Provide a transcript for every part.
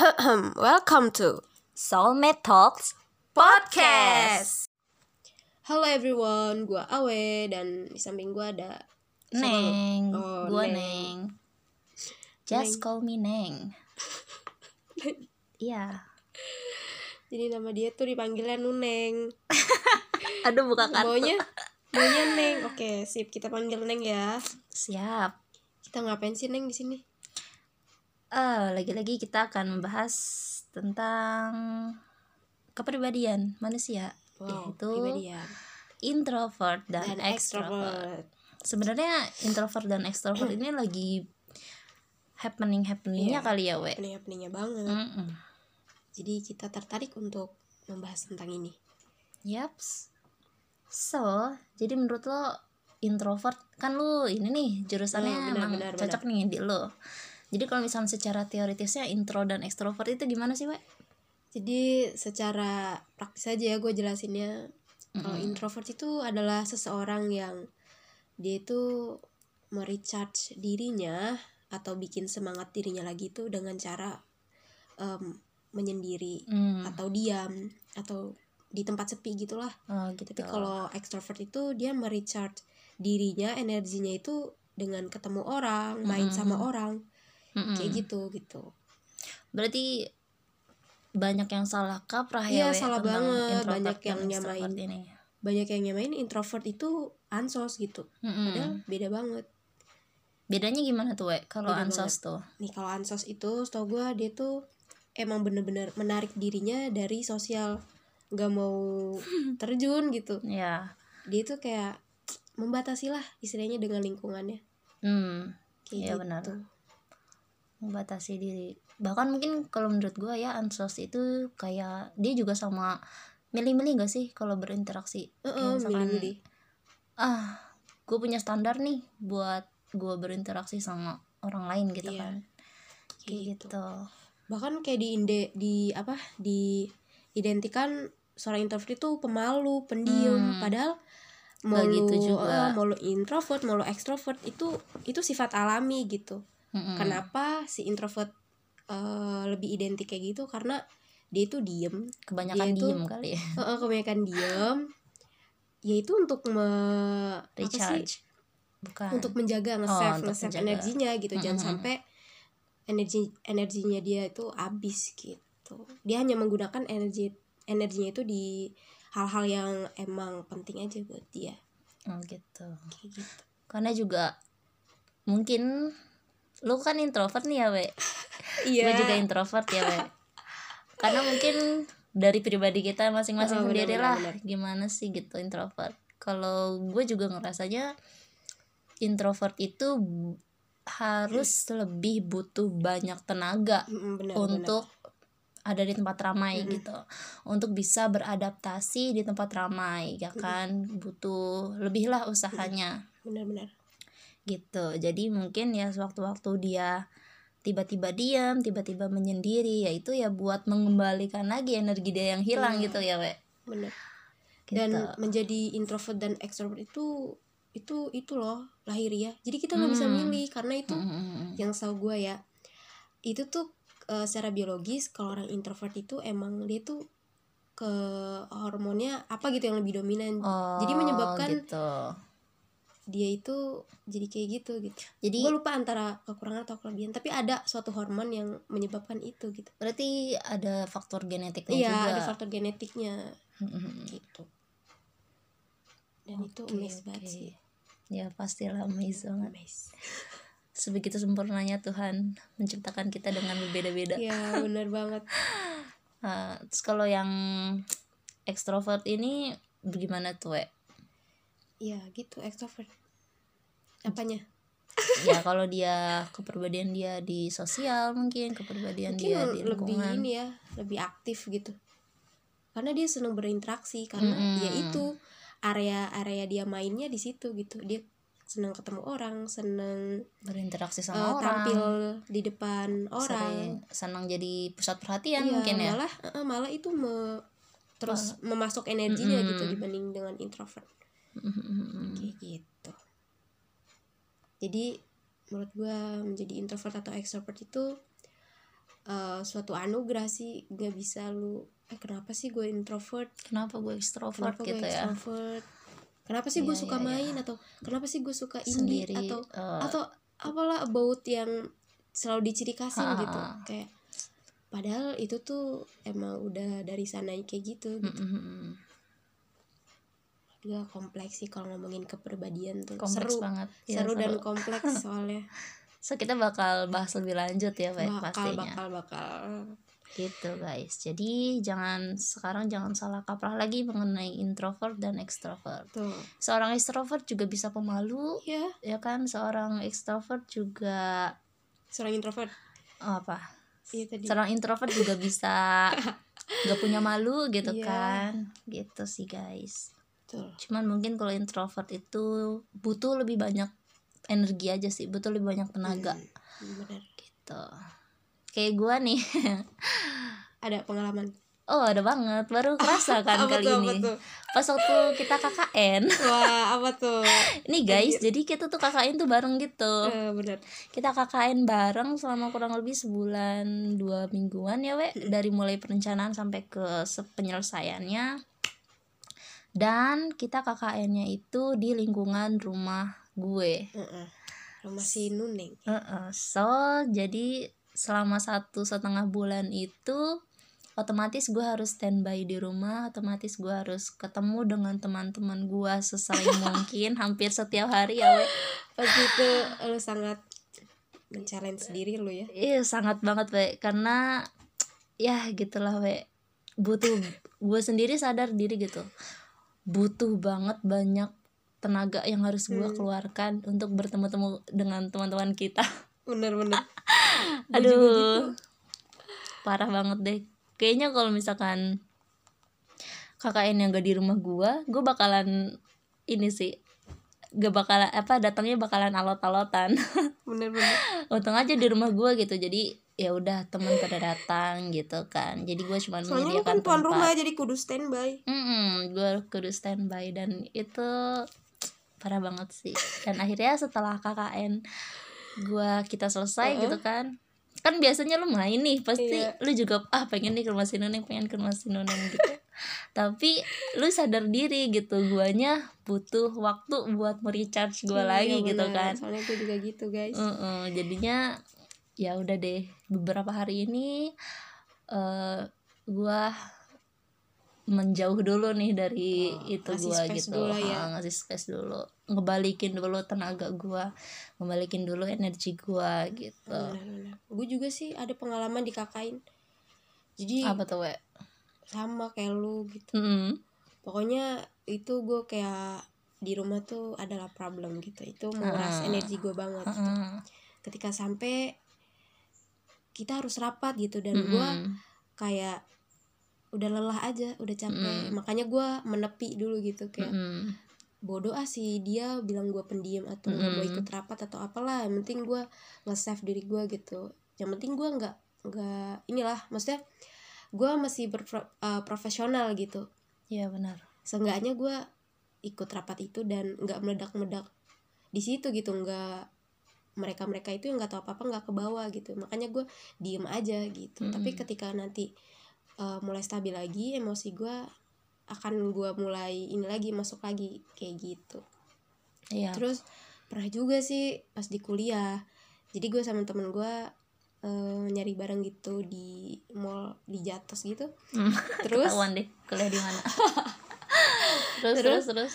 Welcome to Soulmate Talks Podcast. Halo everyone, gua Awe dan di samping gua ada? Neng, Oh, gua Neng. Neng. Just Neng. call me Neng. Iya. Jadi nama dia tuh dipanggilnya Nuneng. Aduh buka kartu. Maunya maunya Neng. Oke, sip. Kita panggil Neng ya. Siap. Kita ngapain sih Neng di sini? Eh, lagi-lagi kita akan membahas tentang kepribadian manusia, Wow, yaitu pribadian introvert dan, dan extrovert. extrovert. Sebenarnya introvert dan extrovert ini lagi happening happeningnya Iya. kali ya, we. Pening-peningnya banget. Mm-mm. Jadi kita tertarik untuk membahas tentang ini. Yaps. So, jadi menurut lo introvert kan lu ini nih jurusannya Oh, benar, emang benar, cocok nih di lo. Jadi kalau misalnya secara teoritisnya intro dan extrovert itu gimana sih, we? Jadi secara praktis aja ya gue jelasinnya. Kalau Mm-mm. introvert itu adalah seseorang yang dia itu merecharge dirinya atau bikin semangat dirinya lagi itu dengan cara em, menyendiri Hmm. atau diam atau di tempat sepi gitulah. Oh, gitu. Tapi kalau extrovert itu dia merecharge dirinya, energinya itu dengan ketemu orang, main Mm-mm. sama orang, Mm-mm. kayak gitu gitu. Berarti banyak yang salah kaprah ya, we, salah banget. Banyak yang nyamain. ini. Banyak yang nyamain introvert itu ansos gitu. Mm-mm. Padahal beda banget. Bedanya gimana tuh, we? Kalau ansos tuh. Nih kalau ansos itu setahu gue dia tuh emang bener-bener menarik dirinya dari sosial. Gak mau terjun gitu. Ya. Dia tuh kayak membatasi lah istilahnya dengan lingkungannya. Hmm. Kayak Iya, gitu. benar. Membatasi diri bahkan mungkin kalau menurut gue ya ansos itu kayak dia juga sama milih-milih gak sih kalau berinteraksi Kayak Heeh, misalkan, milih-milih. ah gue punya standar nih buat gue berinteraksi sama orang lain gitu Iya, kan Kayak gitu. gitu Bahkan kayak di inde di apa di identikan seorang introvert itu pemalu, pendiam, Hmm. padahal mau lu, gitu juga. eh, mau introvert, mau extrovert itu itu sifat alami gitu. Mm-mm. Kenapa si introvert eh, lebih identik kayak gitu? Karena dia itu diem, kebanyakan dia itu- diem kali ya Heeh, kebanyakan diem. Yaitu untuk me, recharge bukan Untuk menjaga nge-save, Oh, nge-save energinya gitu. Jangan Mm-mm. sampai energi energinya dia itu habis gitu. Dia hanya menggunakan energi energinya itu di hal-hal yang emang penting aja buat dia. oh, gitu Kayak gitu. karena juga mungkin lu kan introvert nih ya we Iya. gue juga introvert ya we karena mungkin dari pribadi kita masing-masing Oh, sendiri lah gimana sih gitu introvert. Kalau gue juga ngerasanya introvert itu harus lebih butuh banyak tenaga Mm-mm, benar, untuk ada di tempat ramai Mm-mm. gitu. Untuk bisa beradaptasi di tempat ramai ya kan? Butuh lebih lah usahanya. Benar, benar. Gitu jadi mungkin ya sewaktu-waktu dia tiba-tiba diam tiba-tiba menyendiri ya itu ya buat mengembalikan lagi energi dia yang hilang Iya. gitu ya we Benar. gitu. dan menjadi introvert dan extrovert itu itu itu loh lahiriah jadi kita nggak bisa Hmm. milih karena itu Mm, mm, mm. yang tahu gue ya itu tuh eh, secara biologis kalau orang introvert itu emang dia tuh ke hormonnya apa gitu yang lebih dominan oh, jadi menyebabkan gitu. Dia itu jadi kayak gitu gitu. Jadi gue lupa antara kekurangan atau kelebihan tapi ada suatu hormon yang menyebabkan itu gitu. Berarti ada faktor genetiknya iya juga. ada faktor genetiknya. Gitu. Dan itu Oke, amazed banget sih. Ya pastilah amazed banget. Sebegitu sempurnanya Tuhan menciptakan kita dengan berbeda-beda. Iya bener banget. Nah, terus kalau yang ekstrovert ini bagaimana tuh we? Iya gitu extrovert Apanya? ya kalau dia kepribadian dia di sosial mungkin kepribadian Mungkin dia di lebih lingkungan. ini ya Lebih aktif gitu. Karena dia senang berinteraksi Karena Mm-mm. ya itu Area-area dia mainnya di situ gitu. Dia senang ketemu orang Senang berinteraksi sama orang. tampil di depan orang. Senang jadi pusat perhatian Iya, mungkin ya? malah eh, malah itu me- terus memasok energinya Mm-mm. gitu dibanding dengan introvert. Kayak gitu jadi menurut gua menjadi introvert atau extrovert itu eh, suatu anugerah sih. Gak bisa lu eh kenapa sih gue introvert? Kenapa gue ekstrovert kenapa gue gitu ya? extrovert? Kenapa sih gue Iya, suka iya, iya. main? Atau kenapa sih gue suka indie? Sendiri atau eh, atau apalah about yang selalu dicirikasin Ha, ha, gitu kayak padahal itu tuh emang udah dari sana kayak gitu gitu. Mm, mm. Juga kompleks sih kalau ngomongin kepribadian tuh. Kompleks seru. banget. Ya, seru dan kompleks soalnya. So kita bakal bahas lebih lanjut ya Pak, bakal pastinya. bakal bakal. Gitu guys. Jadi jangan sekarang jangan salah kaprah lagi mengenai introvert dan extrovert. Tuh seorang extrovert juga bisa pemalu ya ya kan? Seorang extrovert juga seorang introvert. Oh, apa? Iya tadi. Seorang introvert juga bisa nggak punya malu gitu Iya. kan? Gitu sih guys tuh cuman mungkin kalau introvert itu butuh lebih banyak energi aja sih butuh lebih banyak tenaga. Hmm, bener gitu. Kayak gua nih. Ada pengalaman? Oh ada banget. Baru kerasa kan kali tuh, ini. apa tuh? pas waktu kita KKN wah apa tuh? Ini guys jadi kita tuh KKN tuh bareng gitu. Eh, bener kita KKN bareng selama kurang lebih sebulan dua mingguan ya we dari mulai perencanaan sampai ke penyelesaiannya dan kita KKN-nya itu di lingkungan rumah gue. Heeh. rumah si Nuneng Heeh. so jadi selama satu setengah bulan itu otomatis gue harus standby di rumah otomatis gue harus ketemu dengan teman-teman gue sesering mungkin hampir setiap hari ya we. Pasti itu lu sangat men-challenge diri lu ya. Iya sangat banget we. Karena ya gitulah we. Butuh gue sendiri sadar diri gitu butuh banget banyak tenaga yang harus gue Hmm. keluarkan untuk bertemu-temu dengan teman-teman kita. Bener-bener aduh. gitu. parah banget deh. Kayaknya kalau misalkan KKN yang gak di rumah gue gue bakalan ini sih gak bakalan apa datangnya bakalan alot-alotan. Bener-bener untung aja di rumah gue gitu. Jadi ya udah temen pada datang gitu kan. Jadi gue cuma soalnya kan tuan tempat. rumah jadi kudu standby. Mm-mm, gue kudu standby dan itu parah banget sih. Dan akhirnya setelah KKN gue kita selesai Uh-uh. gitu kan kan biasanya lu main nih pasti Iya. lu juga ah pengen nih ke rumah si Nuneng pengen ke rumah si Nuneng gitu. Tapi lu sadar diri gitu guanya butuh waktu buat merecharge gue Iya, lagi gitu bener. kan. Soalnya gue juga gitu guys. Heeh, jadinya ya udah deh beberapa hari ini eh gua menjauh dulu nih dari Oh, itu space gitu dulu ya. Ha, ngasih space dulu ngebalikin dulu tenaga gua ngebalikin dulu energi gua gitu gue juga sih ada pengalaman di KKN jadi apa tuh we sama kayak lu gitu Mm-mm. pokoknya itu gue kayak di rumah tuh adalah problem gitu itu menguras Ah. energi gue banget gitu. Heeh. ketika sampai kita harus rapat gitu dan gue Mm-mm. kayak udah lelah aja udah capek Mm-mm. makanya gue menepi dulu gitu kayak Mm-mm. bodoh ah sih dia bilang gue pendiam atau nggak mau Mm-mm. ikut rapat atau apalah yang penting gue nge-save diri gue gitu yang penting gue nggak nggak inilah maksudnya gue masih berprofesional gitu Iya benar seenggaknya gue ikut rapat itu dan nggak meledak-meledak di situ gitu nggak mereka mereka itu yang nggak tahu apa apa nggak ke bawah gitu. Makanya gue diem aja gitu. Mm-mm. tapi ketika nanti eh, mulai stabil lagi emosi gue akan gue mulai ini lagi masuk lagi kayak gitu. Iya. Terus pernah juga sih pas di kuliah. Jadi gue sama temen gue eh, nyari barang gitu di mall di Jatos gitu. Hmm, terus ketahuan deh kuliah di mana. Terus Terus? terus terus.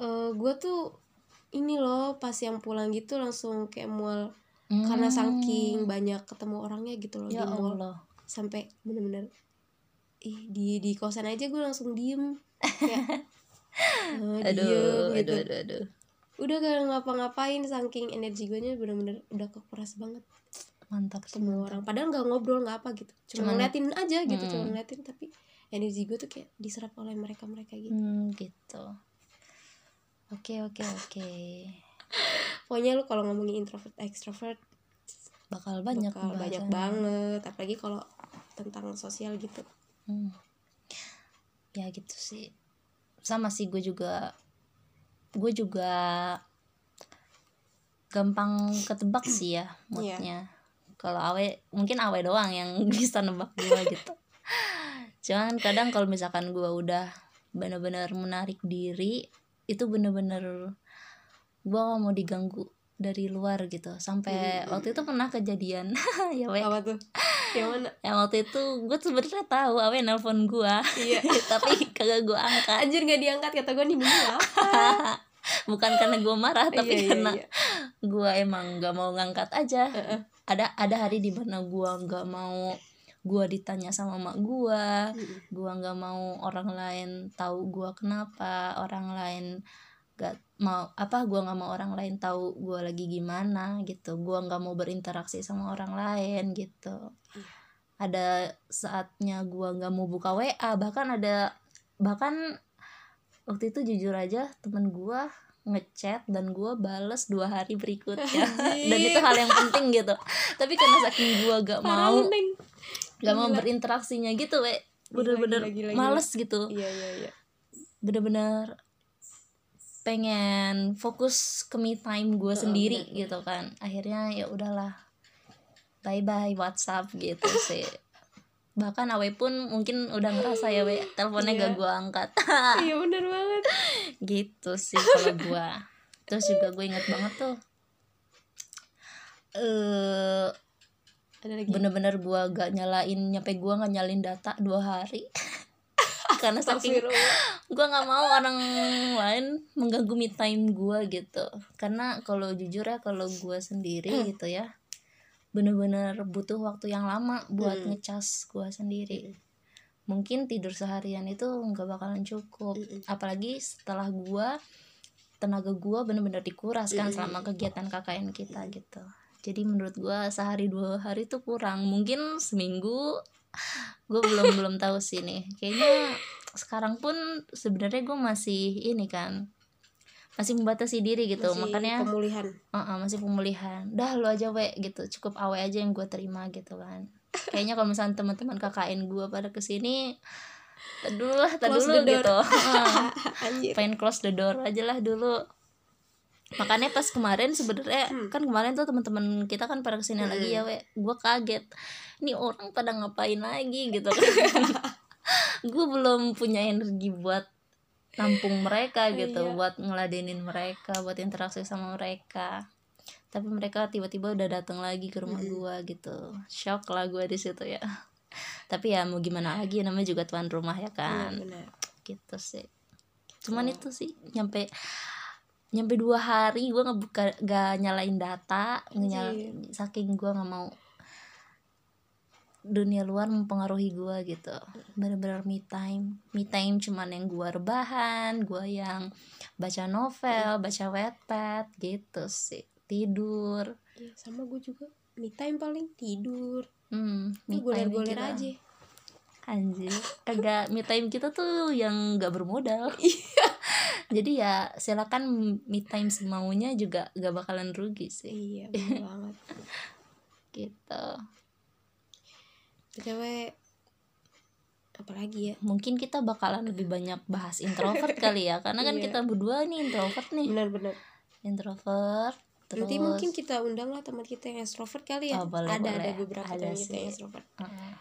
eh gue tuh ini loh pas yang pulang gitu langsung kayak mual karena saking banyak ketemu orangnya gitu loh Hmm. ya di mall Allah sampai bener-bener ih di di kosan aja gue langsung diem kayak eh, aduh diem gitu aduh aduh aduh udah gak ngapa-ngapain saking energi gue nya bener-bener udah kekuras banget mantap ketemu mantap. orang padahal nggak ngobrol nggak apa gitu cuma Cuman- ngeliatin aja gitu Mm. cuma ngeliatin tapi energi gue tuh kayak diserap oleh mereka mereka gitu Hmm, gitu. Oke, oke, oke. pokoknya lu kalau ngomongin introvert extrovert Bakal banyak bakal banyak banget apalagi kalau tentang sosial gitu Hmm. Ya gitu sih. Sama sih gue juga gue juga gampang ketebak sih ya moodnya. kalau awe mungkin awe doang yang bisa nebak gue gitu cuman kadang kalau misalkan gue udah bener-bener menarik diri itu bener-bener gue gak mau diganggu dari luar gitu. Sampai Hmm. waktu itu pernah kejadian. Ya we apa tuh? Yang mana? Yang waktu itu gue sebenarnya tahu awe nelpon gue iya. Tapi kagak gue angkat. Anjir gak diangkat kata gue nih apa? Bukan karena gue marah tapi Iya, iya, karena iya. gue emang gak mau ngangkat aja. Heeh. ada ada hari di mana gue nggak mau gue ditanya sama mak Mm-mm. gue nggak mau orang lain tahu gue kenapa orang lain gak mau apa gue nggak mau orang lain tahu gue lagi gimana gitu. Gue nggak mau berinteraksi sama orang lain gitu. Iya. ada saatnya gue nggak mau buka wa bahkan ada bahkan waktu itu jujur aja temen gue ngechat dan gue bales dua hari berikutnya. Dan itu hal yang penting gitu. Tapi karena saking gue gak Parah mau Gak mau Gila. berinteraksinya gitu we Gila, bener-bener males gitu. Iya iya iya. Bener-bener pengen fokus ke me time gue Heeh, sendiri bener, gitu kan. Akhirnya ya udahlah bye bye WhatsApp gitu sih. Bahkan awe pun mungkin udah ngerasa ya we teleponnya Iya. gak gue angkat. Iya bener banget. Gitu sih kalau gue terus juga gue inget banget tuh eh ada lagi bener-bener gue gak nyalain nyampe gue gak nyalain data dua hari karena saking gue nggak mau orang lain mengganggu me time gue gitu karena kalau jujur ya kalau gue sendiri Hmm. gitu ya bener-bener butuh waktu yang lama buat Hmm. ngecas gue sendiri Mm-mm. mungkin tidur seharian itu nggak bakalan cukup Mm-mm. apalagi setelah gue tenaga gue bener-bener dikuras kan Mm-mm. selama kegiatan KKN kita gitu jadi menurut gue sehari dua hari tuh kurang. Mungkin seminggu gue belum belum tahu sih nih. Kayaknya sekarang pun sebenarnya gue masih ini kan masih membatasi diri gitu. Masih makanya pemulihan. Uh-uh, masih pemulihan. Dah lu aja we gitu. Cukup awe aja yang gue terima gitu kan. Kayaknya kalau misalnya teman-teman KKN gue pada ke sini dulu lah dulu gitu. Pengen close the door aja lah dulu makanya pas kemarin sebenarnya Hmm. kan kemarin tuh teman-teman kita kan pada ke sini lagi ya we gue kaget. Ini orang pada ngapain lagi gitu. Kan gue belum punya energi buat nampung mereka gitu Iya. buat ngeladenin mereka buat interaksi sama mereka. Tapi mereka tiba-tiba udah datang lagi ke rumah Mm-mm. gue gitu. Shock lah gue di situ ya. Tapi ya mau gimana lagi namanya juga tuan rumah ya kan. benar gitu sih. Cuman Oh. itu sih nyampe nyampe dua hari gue ngebuka gak nyalain data Anjir. saking gue nggak mau dunia luar mempengaruhi gue gitu. Bener-bener me time. Me time cuman yang gue rebahan gue yang baca novel baca wetpad gitu sih. Tidur. Iya, sama gue juga. Me time paling tidur. Hmm goler-goler aja. Anjir, kagak me time kita tuh yang gak bermodal. Jadi ya silakan me time semaunya juga gak bakalan rugi sih iya banget gitu. btw apalagi ya Mungkin kita bakalan lebih banyak bahas introvert kali ya, karena kan Iya. kita berdua nih introvert nih. benar-benar Introvert. Terus nanti mungkin kita undang lah teman kita yang extrovert kali ya Oh, boleh, ada boleh. ada beberapa Ada teman kita yang extrovert Heeh.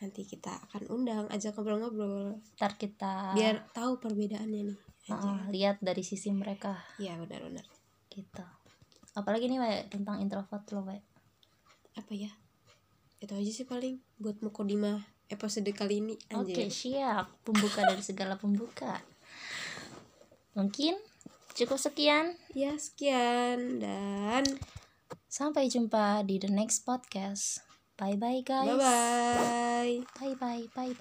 nanti kita akan undang ajak ngobrol-ngobrol ntar kita biar tahu perbedaannya nih aja heeh, lihat dari sisi mereka. Iya benar-benar gitu. Apalagi nih we tentang introvert lo we. apa ya? Itu aja sih paling buat mukodimah episode kali ini Oke anjir. siap. Pembuka dari segala pembuka. Mungkin cukup sekian. Ya sekian dan Sampai jumpa di the next podcast. Bye bye guys. Bye bye Bye bye bye bye